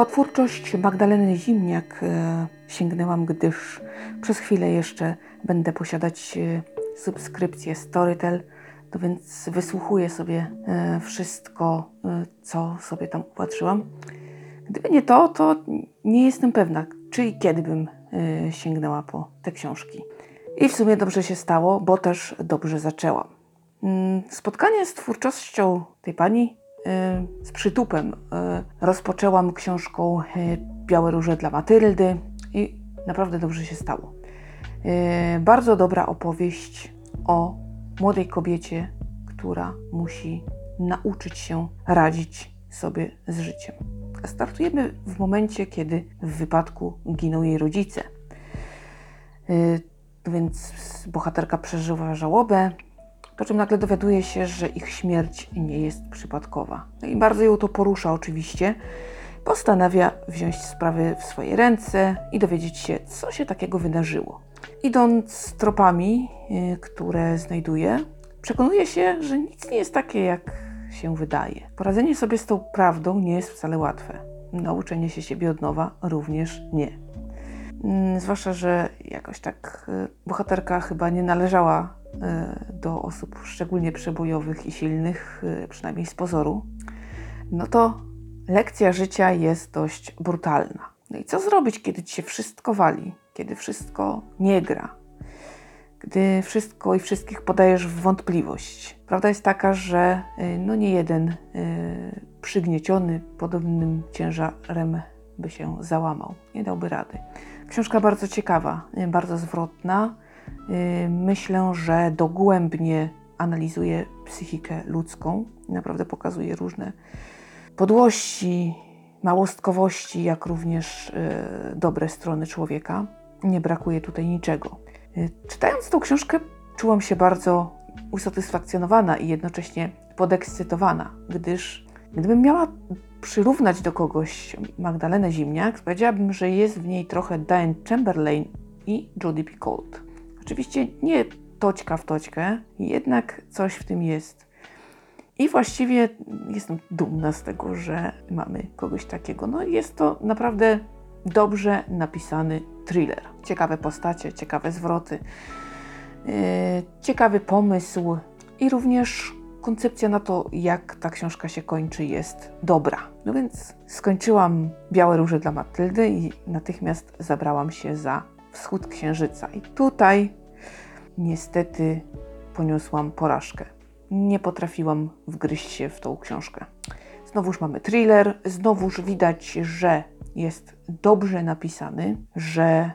Po twórczość Magdaleny Zimniak e, sięgnęłam, gdyż przez chwilę jeszcze będę posiadać e, subskrypcję Storytel, to więc wysłuchuję sobie e, wszystko, co sobie tam upatrzyłam. Gdyby nie to, to nie jestem pewna, czy i kiedy bym sięgnęła po te książki. I w sumie dobrze się stało, bo też dobrze zaczęłam. Mm, spotkanie z twórczością tej pani z przytupem y, rozpoczęłam książką y, Białe róże dla Matyldy i naprawdę dobrze się stało. Bardzo dobra opowieść o młodej kobiecie, która musi nauczyć się radzić sobie z życiem. Startujemy w momencie, kiedy w wypadku giną jej rodzice. Więc bohaterka przeżywa żałobę, po czym nagle dowiaduje się, że ich śmierć nie jest przypadkowa. No i bardzo ją to porusza oczywiście. Postanawia wziąć sprawy w swoje ręce i dowiedzieć się, co się takiego wydarzyło. Idąc tropami, y, które znajduje, przekonuje się, że nic nie jest takie, jak się wydaje. Poradzenie sobie z tą prawdą nie jest wcale łatwe. Nauczenie się siebie od nowa również nie. Mm, zwłaszcza, że jakoś tak y, bohaterka chyba nie należała y, do osób szczególnie przebojowych i silnych, y, przynajmniej z pozoru, no to lekcja życia jest dość brutalna. No i co zrobić, kiedy ci się wszystko wali, kiedy wszystko nie gra, gdy wszystko i wszystkich podajesz w wątpliwość? Prawda jest taka, że no nie jeden przygnieciony podobnym ciężarem by się załamał, nie dałby rady. Książka bardzo ciekawa, y, bardzo zwrotna. Y, myślę, że dogłębnie analizuje psychikę ludzką. Naprawdę pokazuje różne podłości, małostkowości, jak również y, dobre strony człowieka. Nie brakuje tutaj niczego. Czytając tą książkę, czułam się bardzo usatysfakcjonowana i jednocześnie podekscytowana, gdyż gdybym miała przyrównać do kogoś Magdalenę Zimniak, powiedziałabym, że jest w niej trochę Diane Chamberlain i Jodie Picoult. Oczywiście nie toćka w toćkę, jednak coś w tym jest. I właściwie jestem dumna z tego, że mamy kogoś takiego. No jest to naprawdę dobrze napisany thriller. Ciekawe postacie, ciekawe zwroty, yy, ciekawy pomysł i również koncepcja na to, jak ta książka się kończy, jest dobra. No więc skończyłam Białe Róże dla Matyldy i natychmiast zabrałam się za Wschód Księżyca. I tutaj niestety poniosłam porażkę. Nie potrafiłam wgryźć się w tą książkę. Znowuż mamy thriller, znowuż widać, że jest dobrze napisany, że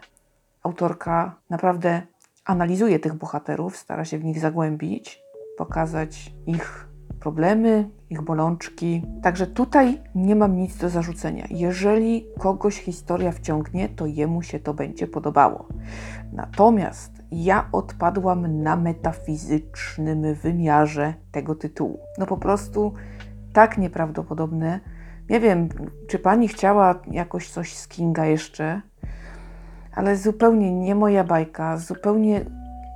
autorka naprawdę analizuje tych bohaterów, stara się w nich zagłębić pokazać ich problemy, ich bolączki. Także tutaj nie mam nic do zarzucenia. Jeżeli kogoś historia wciągnie, to jemu się to będzie podobało. Natomiast ja odpadłam na metafizycznym wymiarze tego tytułu. No po prostu tak nieprawdopodobne. Nie wiem, czy pani chciała jakoś coś z Kinga jeszcze, ale zupełnie nie moja bajka, zupełnie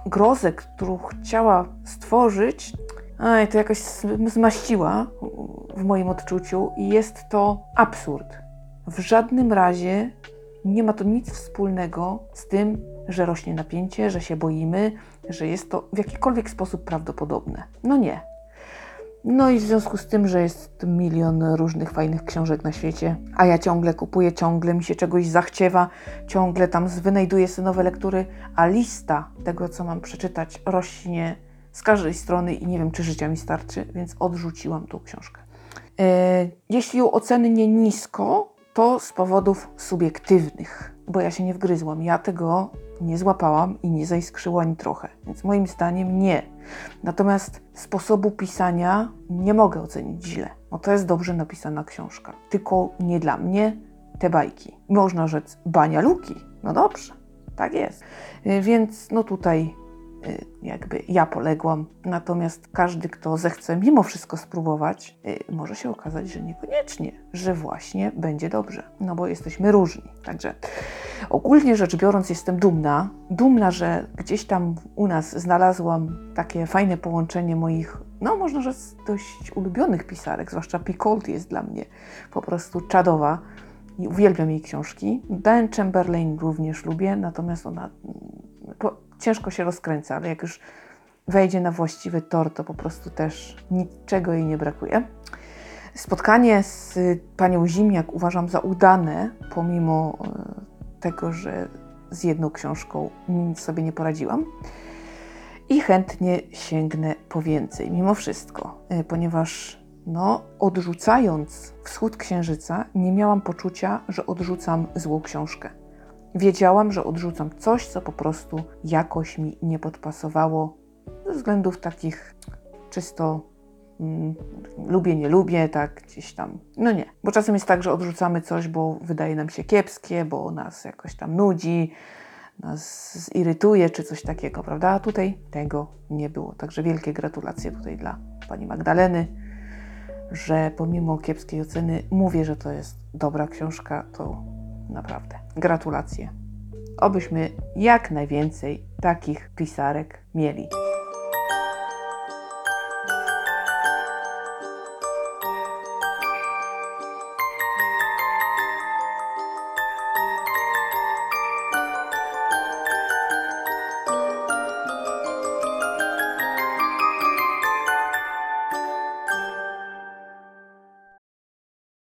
grozę, którą chciała stworzyć, aj, to jakoś zmaściła w moim odczuciu i jest to absurd. W żadnym razie nie ma to nic wspólnego z tym, że rośnie napięcie, że się boimy, że jest to w jakikolwiek sposób prawdopodobne. No nie. No i w związku z tym, że jest milion różnych fajnych książek na świecie, a ja ciągle kupuję, ciągle mi się czegoś zachciewa, ciągle tam wynajduję sobie nowe lektury, a lista tego, co mam przeczytać, rośnie z każdej strony i nie wiem, czy życia mi starczy, więc odrzuciłam tą książkę. E, jeśli ją ocenię nisko, to z powodów subiektywnych, bo ja się nie wgryzłam. Ja tego nie złapałam i nie zaiskrzyło ani trochę, więc moim zdaniem nie. Natomiast sposobu pisania nie mogę ocenić źle. No to jest dobrze napisana książka, tylko nie dla mnie te bajki. Można rzec bania luki. No dobrze, tak jest. Y, więc no tutaj jakby ja poległam. Natomiast każdy, kto zechce mimo wszystko spróbować, y, może się okazać, że niekoniecznie, że właśnie będzie dobrze, no bo jesteśmy różni. Także ogólnie rzecz biorąc, jestem dumna. Dumna, że gdzieś tam u nas znalazłam takie fajne połączenie moich, no można rzec, dość ulubionych pisarek, zwłaszcza Picoult jest dla mnie po prostu czadowa. i uwielbiam jej książki. Diane Chamberlain również lubię, natomiast ona ciężko się rozkręca, ale jak już wejdzie na właściwy tor, to po prostu też niczego jej nie brakuje. Spotkanie z panią Zimniak uważam za udane, pomimo e, tego, że z jedną książką sobie nie poradziłam. I chętnie sięgnę po więcej, mimo wszystko, e, ponieważ no, odrzucając Wschód Księżyca, nie miałam poczucia, że odrzucam złą książkę. Wiedziałam, że odrzucam coś, co po prostu jakoś mi nie podpasowało ze względów takich czysto mm, lubię, nie lubię, tak gdzieś tam. No nie, bo czasem jest tak, że odrzucamy coś, bo wydaje nam się kiepskie, bo nas jakoś tam nudzi, nas zirytuje, czy coś takiego, prawda? A tutaj tego nie było. Także wielkie gratulacje tutaj dla pani Magdaleny, że pomimo kiepskiej oceny mówię, że to jest dobra książka, to naprawdę gratulacje. Obyśmy jak najwięcej takich pisarek mieli.